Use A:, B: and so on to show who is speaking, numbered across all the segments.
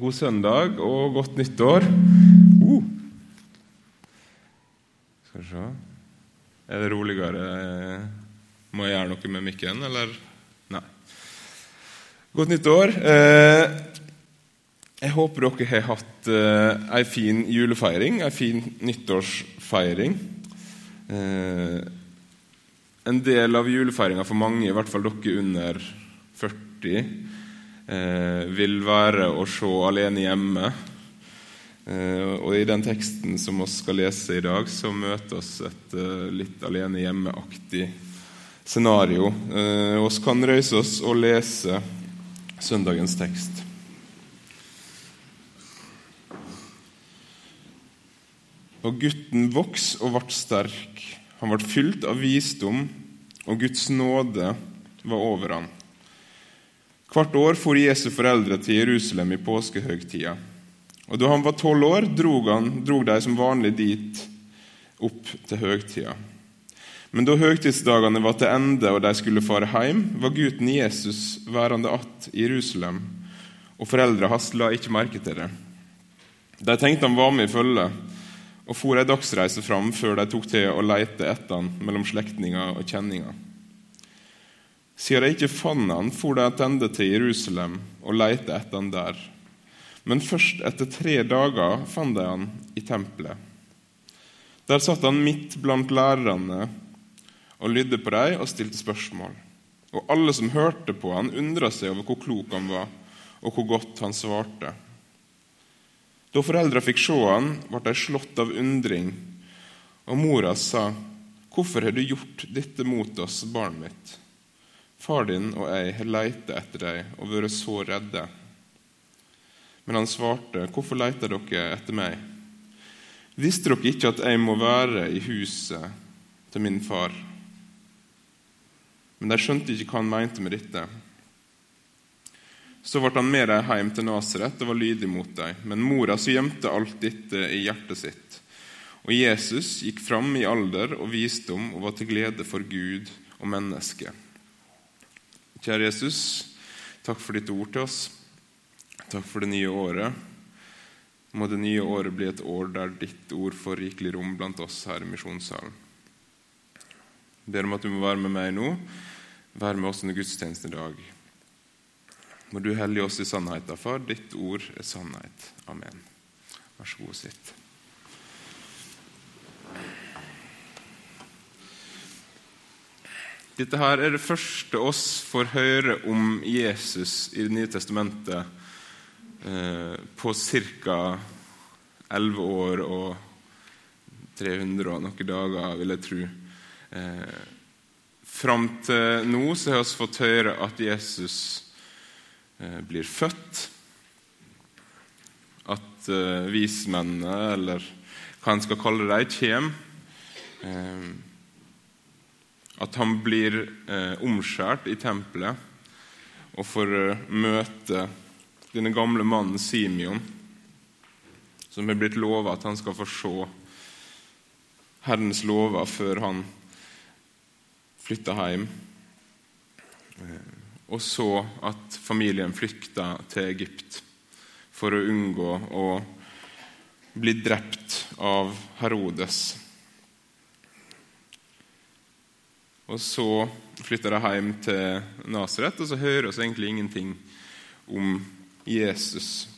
A: God søndag og godt nyttår. Uh. Skal vi se Er det roligere? Må jeg gjøre noe med mikken, eller? Nei. Godt nyttår. Eh, jeg håper dere har hatt eh, ei fin julefeiring, ei fin nyttårsfeiring. Eh, en del av julefeiringa for mange, i hvert fall dere under 40, eh, vil være å se alene hjemme. Eh, og I den teksten som vi skal lese i dag, så møter oss et eh, litt alene hjemme-aktig scenario. Eh, kan røyse oss og lese søndagens tekst. Og gutten voks og ble sterk. Han ble fylt av visdom, og Guds nåde var over ham. Hvert år for Jesu foreldre til Jerusalem i påskehøgtida. Og Da han var tolv år, drog, han, drog de som vanlig dit opp til høgtida. Men da høgtidsdagene var til ende og de skulle fare hjem, var gutten Jesus værende att i Jerusalem, og foreldra hans la ikke merke til det. De tenkte han var med i følge, og for ei dagsreise fram før de tok til å leite etter han mellom slektninger og kjenninger. Siden jeg ikke fant han, for de tilbake til Jerusalem og leite etter han der. Men først etter tre dager fant de han i tempelet. Der satt han midt blant lærerne og lydde på dem og stilte spørsmål. Og alle som hørte på han, undra seg over hvor klok han var, og hvor godt han svarte. Da foreldra fikk se han, ble de slått av undring, og mora sa, 'Hvorfor har du gjort dette mot oss, barnet mitt?' Far din og jeg har leita etter deg og vært så redde. Men han svarte, 'Hvorfor leiter dere etter meg?' Visste dere ikke at jeg må være i huset til min far? Men de skjønte ikke hva han mente med dette. Så ble han med dem hjem til Nasaret og var lydig mot dem. Men mora så gjemte alt dette i hjertet sitt. Og Jesus gikk fram i alder og visdom og var til glede for Gud og mennesket. Kjære Jesus, takk for ditt ord til oss. Takk for det nye året. Må det nye året bli et år der ditt ord får rikelig rom blant oss her i misjonssalen. Jeg ber om at du må være med meg nå, være med oss under gudstjenesten i dag. Må du hellige oss i sannheten, far. Ditt ord er sannhet. Amen. Vær så god, og sitt. Dette her er det første oss får høre om Jesus i Det nye testamentet eh, på ca. 11 år og 300 og noen dager, vil jeg tro. Eh, fram til nå så har vi fått høre at Jesus eh, blir født. At eh, vismennene, eller hva en skal kalle dem, kommer. Eh, at han blir eh, omskjært i tempelet og får eh, møte denne gamle mannen Simeon, som er blitt lova at han skal få se Herrens lover før han flytter hjem. Eh, og så at familien flykter til Egypt for å unngå å bli drept av Herodes. Og så flytter de hjem til Nasaret, og så hører vi egentlig ingenting om Jesus.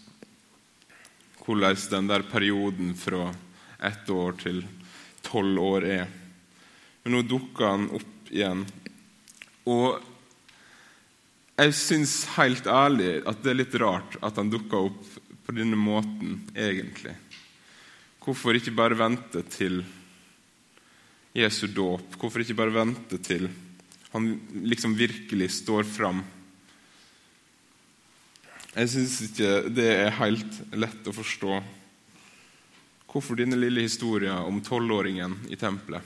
A: Hvordan den der perioden fra ett år til tolv år er. Men nå dukker han opp igjen. Og jeg syns helt ærlig at det er litt rart at han dukker opp på denne måten, egentlig. Hvorfor ikke bare vente til Jesu dåp? Hvorfor ikke bare vente til han liksom virkelig står fram? Jeg syns ikke det er helt lett å forstå. Hvorfor denne lille historien om tolvåringen i tempelet?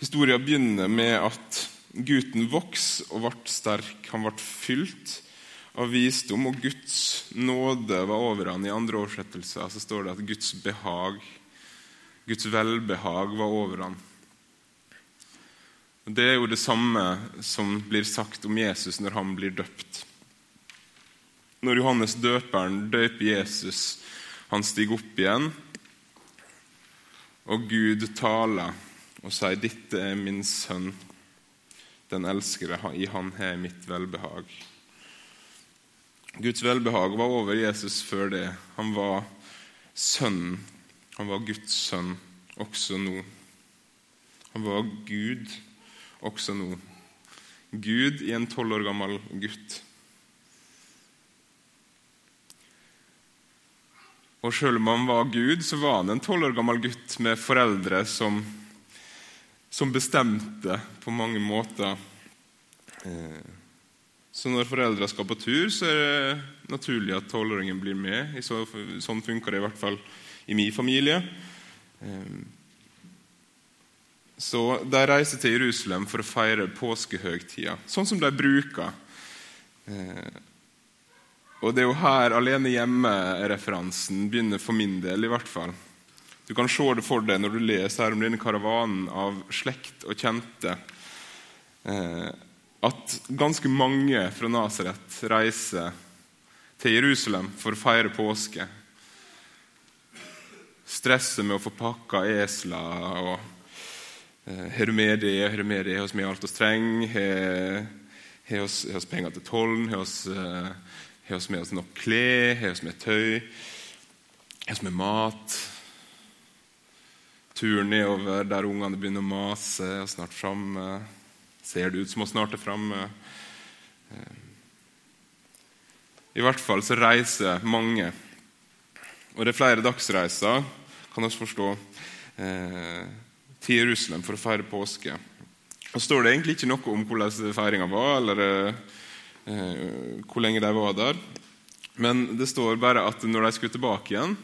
A: Historien begynner med at gutten vokste og ble sterk. Han ble fylt av visdom, og Guds nåde var over han. I andre oversettelser så står det at Guds behag, Guds velbehag, var over han. Og Det er jo det samme som blir sagt om Jesus når han blir døpt. Når Johannes døperen døper Jesus, han stiger opp igjen, og Gud taler og sier 'Dette er min sønn, den elskede, i han har mitt velbehag'. Guds velbehag var over Jesus før det. Han var sønnen. Han var Guds sønn også nå. Han var Gud også nå. Gud i en tolv år gammel gutt. Og selv om han var Gud, så var han en tolv år gammel gutt med foreldre som, som bestemte på mange måter. Eh, så når foreldre skal på tur, så er det naturlig at tolvåringen blir med. sånn funker det i hvert fall i min familie. Eh, så de reiser til Jerusalem for å feire påskehøgtida, sånn som de bruker. Eh, og Det er jo her alene hjemme-referansen begynner for min del. i hvert fall. Du kan se det for deg når du leser her om denne karavanen av slekt og kjente. At ganske mange fra Nasaret reiser til Jerusalem for å feire påske. Stresser med å få pakka esler og eh, Har du med det? Har du med det? Har vi alt vi trenger? Har vi penger til tollen? Har vi eh, med oss nok klær? Har vi med tøy? Har vi med mat? Turen nedover der ungene begynner å mase, er snart framme. Ser det ut som å snart er framme? I hvert fall så reiser mange. Og det er flere dagsreiser, kan vi forstå, eh, til Jerusalem for å feire påske. Og står det egentlig ikke noe om hvordan feiringa var, eller eh, Eh, hvor lenge de var der. Men det står bare at når de skulle tilbake igjen,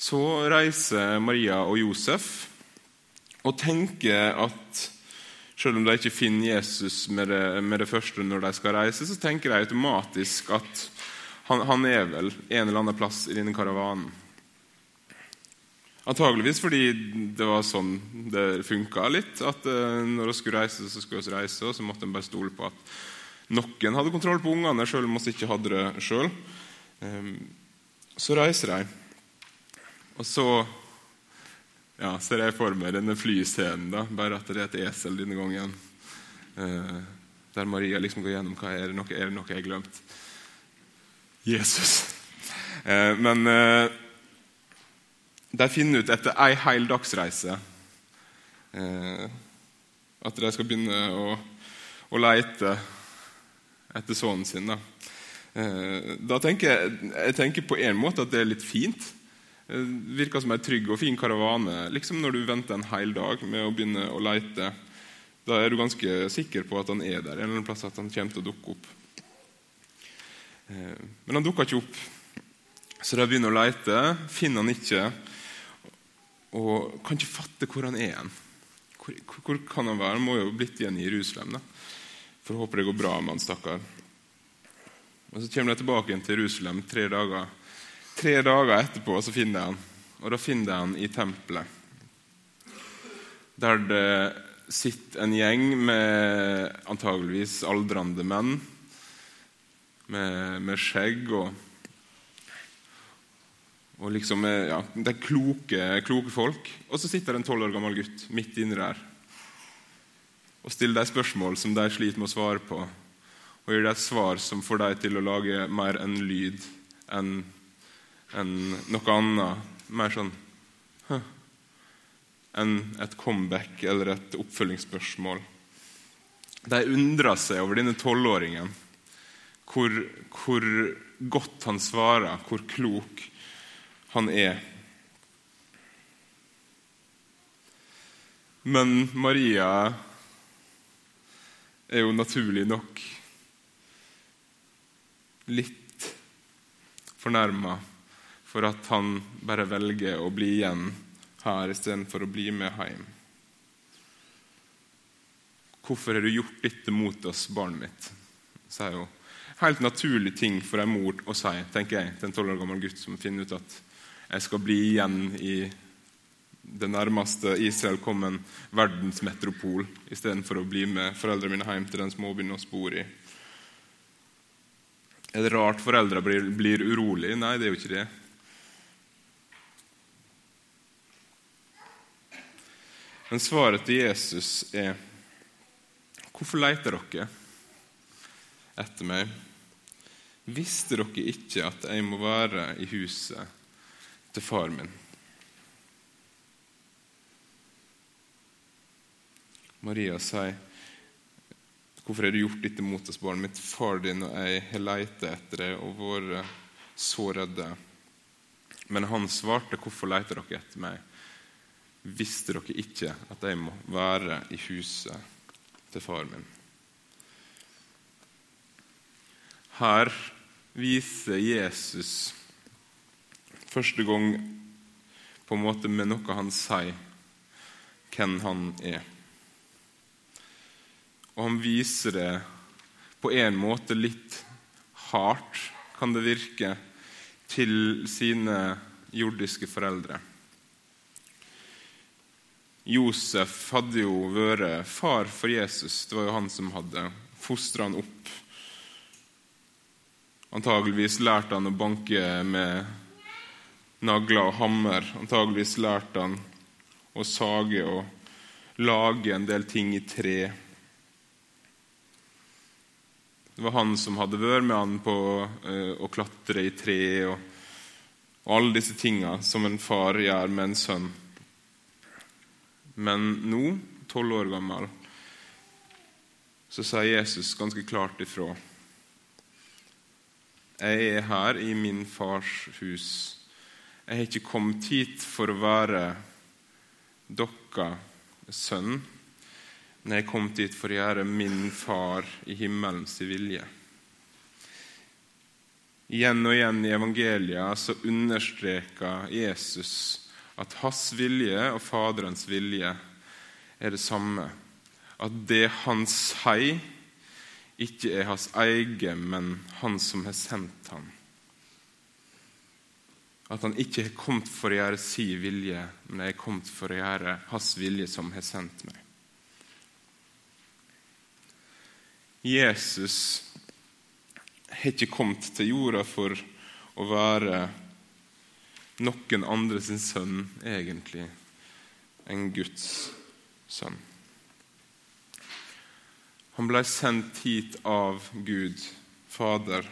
A: så reiser Maria og Josef og tenker at selv om de ikke finner Jesus med det, med det første når de skal reise, så tenker de automatisk at han, han, er vel en eller annen plass i denne karavanen. Antageligvis fordi det var sånn det funka litt. At uh, når vi skulle reise, så skulle vi reise, og så måtte en bare stole på at noen hadde kontroll på ungene, selv om vi ikke hadde det sjøl. Ehm, så reiser de. Og så ja, ser jeg for meg denne flyscenen, da, bare at det er et esel denne gangen. Eh, der Maria liksom går gjennom hva er det noe, er det noe jeg har glemt. Jesus. Eh, men eh, de finner ut etter ei hel dagsreise at de skal begynne å, å leite etter sønnen sin. Da, eh, da tenker jeg, jeg tenker på en måte at det er litt fint. Eh, virker som en trygg og fin karavane. Liksom når du venter en hel dag med å begynne å leite. Da er du ganske sikker på at han er der, en eller annen plass at han kommer til å dukke opp. Eh, men han dukker ikke opp. Så de begynner å leite, finner han ikke, og kan ikke fatte hvor han er. Hvor, hvor kan han være? Han må jo ha blitt igjen i Jerusalem. da. For å håper det går bra med han stakkar. Og Så kommer de tilbake igjen til Jerusalem tre dager. Tre dager etterpå så finner jeg han, og da finner jeg han i tempelet. Der det sitter en gjeng med antageligvis aldrende menn med, med skjegg og, og liksom, ja, Det er kloke, kloke folk. Og så sitter det en tolv år gammel gutt midt inni der og stiller deg spørsmål som de sliter med å svare på, og gir deg et svar som får deg til å lage mer en lyd enn en noe annet. Mer sånn huh, enn et comeback eller et oppfølgingsspørsmål. De undrer seg over denne tolvåringen, hvor, hvor godt han svarer, hvor klok han er. Men Maria er jo naturlig nok litt fornærma for at han bare velger å bli igjen her istedenfor å bli med hjem. Hvorfor har du gjort dette mot oss, barnet mitt? sier hun. Helt naturlig ting for en mor å si, tenker jeg, til en tolv år gammel gutt som finner ut at jeg skal bli igjen i det nærmeste Israel kom en verdensmetropol istedenfor å bli med foreldrene mine hjem til den småbyen vi bor i. Er det rart foreldre blir, blir urolig? Nei, det er jo ikke det. Men svaret til Jesus er Hvorfor leter dere etter meg? Visste dere ikke at jeg må være i huset til far min? Maria sier, 'Hvorfor har du gjort dette mot oss, barnet mitt? Far din og jeg har leita etter deg og vært så redde.' Men han svarte, 'Hvorfor leter dere etter meg?' Visste dere ikke at jeg må være i huset til far min? Her viser Jesus første gang på en måte med noe han sier, hvem han er. Og han viser det på en måte litt hardt, kan det virke, til sine jordiske foreldre. Josef hadde jo vært far for Jesus. Det var jo han som hadde fostra han opp. Antageligvis lærte han å banke med nagler og hammer. Antageligvis lærte han å sage og lage en del ting i tre. Det var han som hadde vært med han på uh, å klatre i tre og, og alle disse tinga som en far gjør med en sønn. Men nå, tolv år gammel, så sier Jesus ganske klart ifra. Jeg er her i min fars hus. Jeg har ikke kommet hit for å være deres sønn men jeg har kommet hit for å gjøre min far i himmelens vilje. Igjen og igjen i evangeliet så understreker Jesus at hans vilje og Faderens vilje er det samme. At det han sier, ikke er hans eget, men han som har sendt ham. At han ikke har kommet for å gjøre sin vilje, men har kommet for å gjøre hans vilje, som har sendt meg. Jesus har ikke kommet til jorda for å være noen andre sin sønn, egentlig, enn Guds sønn. Han ble sendt hit av Gud, Fader,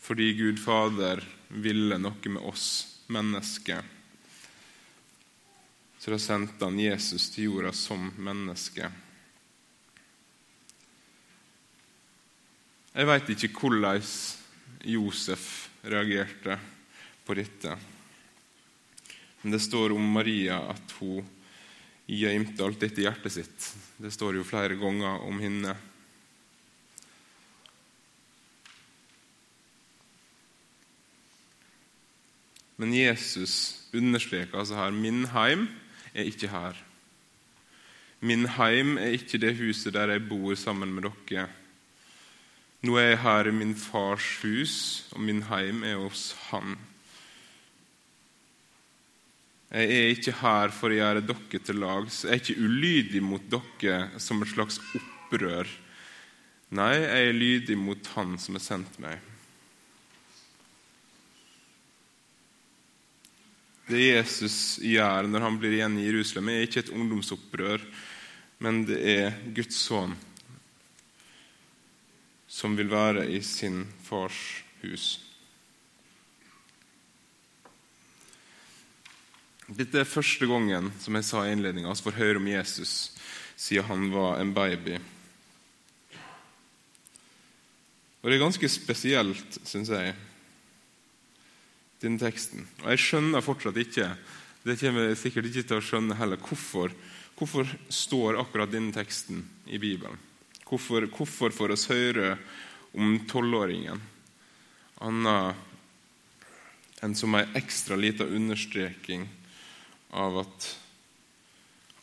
A: fordi Gud Fader ville noe med oss mennesker så da sendte han Jesus til jorda som menneske. Jeg veit ikke hvordan Josef reagerte på dette. Men det står om Maria at hun gjemte alt dette i hjertet sitt. Det står jo flere ganger om henne. Men Jesus understreker altså her min heim er ikke her. Min heim er ikke det huset der jeg bor sammen med dere. Nå er jeg her i min fars hus, og min heim er hos han. Jeg er ikke her for å gjøre dere til lags. Jeg er ikke ulydig mot dere som et slags opprør. Nei, jeg er lydig mot Han som har sendt meg. Det Jesus gjør når han blir igjen i Jerusalem, er ikke et ungdomsopprør, men det er Guds sønn som vil være i sin fars hus. Dette er første gangen som jeg sa i innledninga, vi får høre om Jesus siden han var en baby. Og Det er ganske spesielt, syns jeg, denne teksten. Og jeg skjønner fortsatt ikke det kommer jeg sikkert ikke til å skjønne heller hvorfor, hvorfor står akkurat denne teksten i Bibelen. Hvorfor, hvorfor får oss høre om tolvåringen annet enn som en ekstra liten understreking av at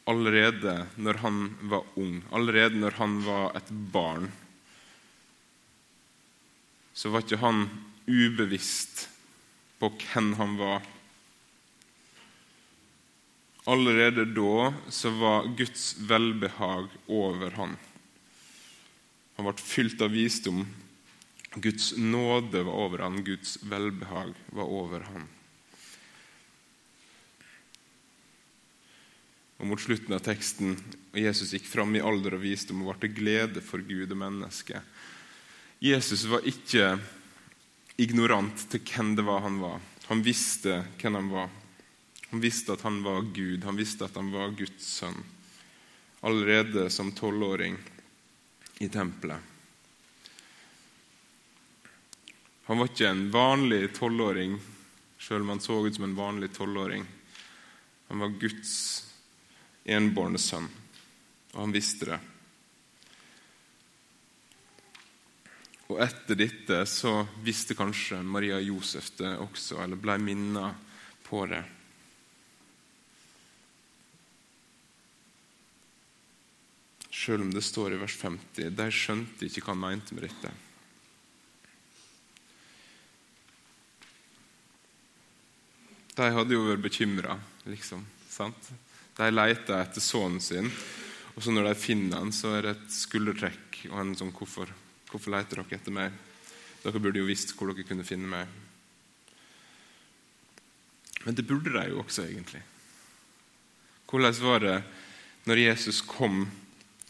A: allerede når han var ung, allerede når han var et barn, så var ikke han ubevisst på hvem han var. Allerede da så var Guds velbehag over han. Han ble fylt av visdom. Guds nåde var over ham, Guds velbehag var over ham. Og Mot slutten av teksten og Jesus gikk fram i alder og visdom og ble til glede for Gud og mennesket. Jesus var ikke ignorant til hvem det var han var. Han visste hvem han var. Han visste at han var Gud, han visste at han var Guds sønn. Allerede som tolvåring i tempelet. Han var ikke en vanlig tolvåring, sjøl om han så ut som en vanlig tolvåring. Han var Guds enbårne sønn, og han visste det. Og etter dette så visste kanskje Maria Josef det også, eller ble minnet på det. Selv om det står i vers 50. De skjønte ikke hva han mente med dette. De hadde jo vært bekymra, liksom. sant? De leita etter sønnen sin, og så når de finner han, så er det et skuldertrekk og en sånn hvorfor. Hvorfor leter dere etter meg? Dere burde jo visst hvor dere kunne finne meg. Men det burde de jo også, egentlig. Hvordan var det når Jesus kom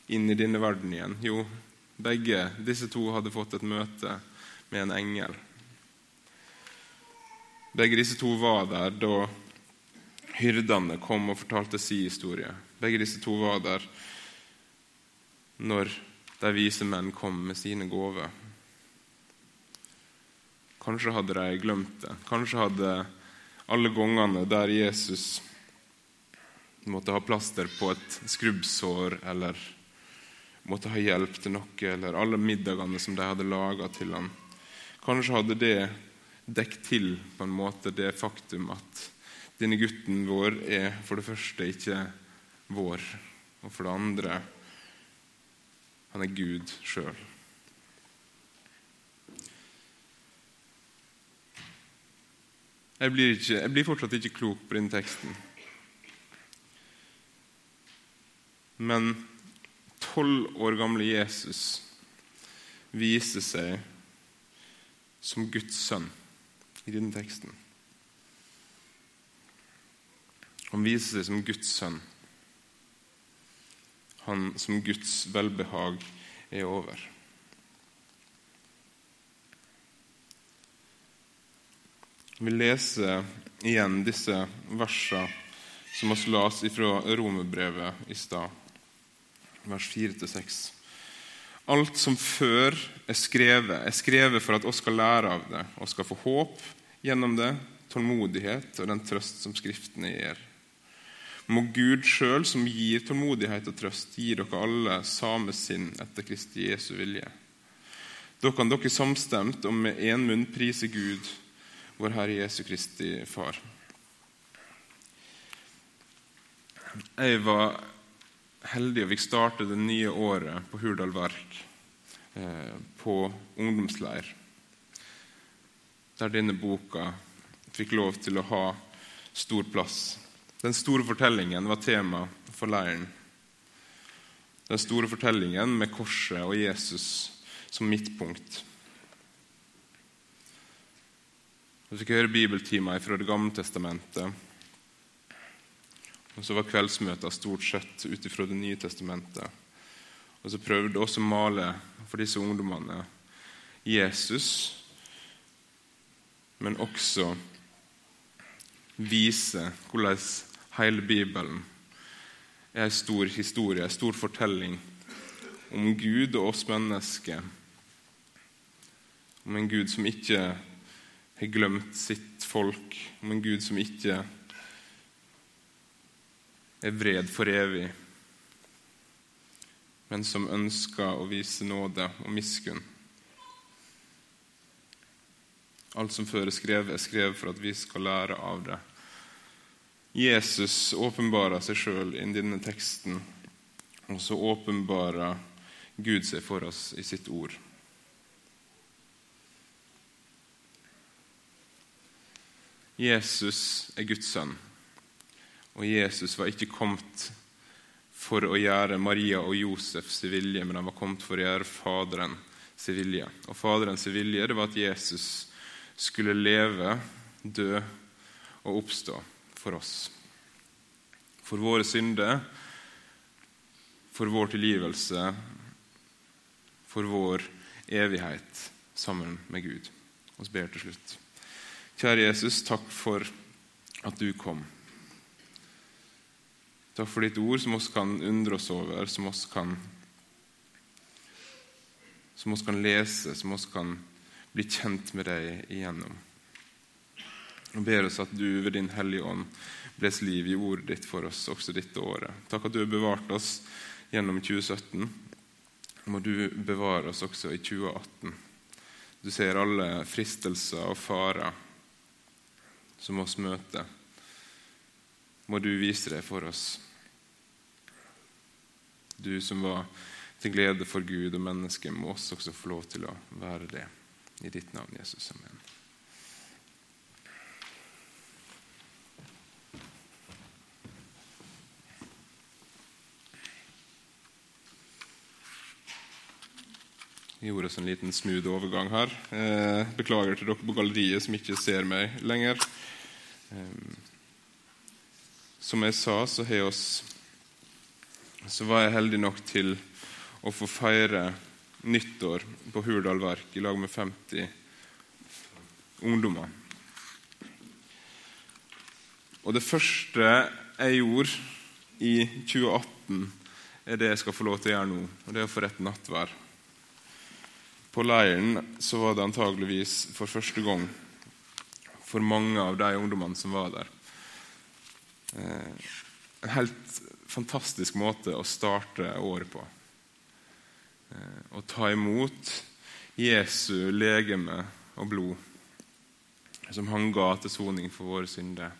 A: inn i denne verden igjen? Jo, begge disse to hadde fått et møte med en engel. Begge disse to var der da hyrdene kom og fortalte sin historie. Begge disse to var der når de vise menn kom med sine gaver. Kanskje hadde de glemt det. Kanskje hadde alle gangene der Jesus måtte ha plaster på et skrubbsår eller måtte ha hjelp til noe, eller alle middagene som de hadde laga til ham. Kanskje hadde det dekket til på en måte det faktum at denne gutten vår er for det første ikke vår, og for det andre han er Gud sjøl. Jeg jeg blir fortsatt ikke klok på denne teksten. Men tolv år gamle Jesus viser seg som Guds sønn i denne teksten. Han viser seg som Guds sønn han som Guds velbehag er over. Vi leser igjen disse versene som vi las fra Romerbrevet i stad, vers 4-6. Alt som før er skrevet, er skrevet for at oss skal lære av det og skal få håp gjennom det, tålmodighet og den trøst som Skriftene gir. Må Gud sjøl, som gir tålmodighet og trøst, gi dere alle same sinn etter Kristi Jesu vilje. Da kan dere samstemt og med én munn prise Gud, vår Herre Jesu Kristi Far. Jeg var heldig og fikk starte det nye året på Hurdal Verk, eh, på ungdomsleir, der denne boka fikk lov til å ha stor plass. Den store fortellingen var tema for leiren. Den store fortellingen med korset og Jesus som midtpunkt. Vi fikk høre bibeltimer fra Det gamle testamentet. Og så var kveldsmøter stort sett ut ifra Det nye testamentet. Og så prøvde også å male for disse ungdommene Jesus, men også vise hvordan hele Bibelen er en stor historie, en stor fortelling om Gud og oss mennesker. Om en Gud som ikke har glemt sitt folk, om en Gud som ikke er vred for evig, men som ønsker å vise nåde og miskunn. Alt som før er skrevet, er skrevet for at vi skal lære av det. Jesus åpenbarer seg sjøl i denne teksten, og så åpenbarer Gud seg for oss i sitt ord. Jesus er Guds sønn, og Jesus var ikke kommet for å gjøre Maria og Josefs vilje, men han var kommet for å gjøre Faderen sin vilje. Og Faderens vilje det var at Jesus skulle leve, dø og oppstå for oss. For våre synder, for vår tilgivelse, for vår evighet sammen med Gud. Vi ber til slutt. Kjære Jesus, takk for at du kom. Takk for ditt ord, som oss kan undre oss over, som oss kan, som oss kan lese, som oss kan bli kjent med deg igjennom. Og ber oss at du ved Din Hellige Ånd bles liv i ordet ditt for oss også dette året. Takk at du har bevart oss gjennom 2017. Må du bevare oss også i 2018. Du ser alle fristelser og farer som oss møter. Må du vise deg for oss. Du som var til glede for Gud og mennesket, må oss også få lov til å være det. I ditt navn, Jesus. Amen. Jeg gjorde oss en liten smooth overgang her. Eh, beklager til dere på galleriet som ikke ser meg lenger. Eh, som jeg sa, så, har oss, så var jeg heldig nok til å få feire nyttår på Hurdal Verk i lag med 50 ungdommer. Og det første jeg gjorde i 2018, er det jeg skal få lov til å gjøre nå. Og det er å få rett nattvær. På leiren så var det antageligvis for første gang for mange av de ungdommene som var der. Eh, en helt fantastisk måte å starte året på. Eh, å ta imot Jesu legeme og blod, som han ga til soning for våre synder.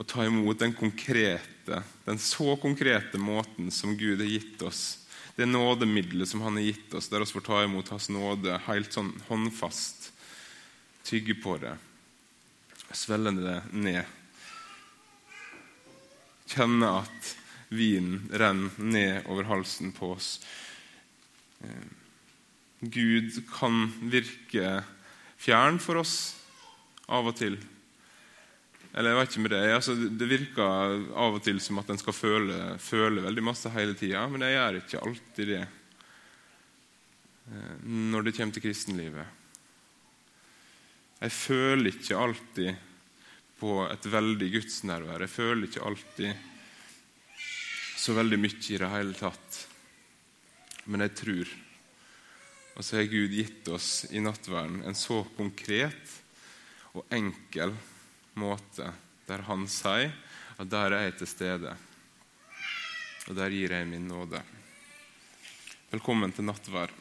A: Å ta imot den konkrete, den så konkrete måten som Gud har gitt oss det nådemiddelet som han har gitt oss, der vi får ta imot Hans nåde helt sånn håndfast, tygge på det, svelle det ned. Kjenne at vinen renner ned over halsen på oss. Eh, Gud kan virke fjern for oss av og til. Eller jeg vet ikke med Det altså, det virker av og til som at en skal føle, føle veldig masse hele tida, men jeg gjør ikke alltid det eh, når det kommer til kristenlivet. Jeg føler ikke alltid på et veldig gudsnærvær. Jeg føler ikke alltid så veldig mye i det hele tatt. Men jeg tror. Og så har Gud gitt oss i nattverden en så konkret og enkel måte der han sier at der er jeg til stede, og der gir jeg min nåde. Velkommen til nattvær.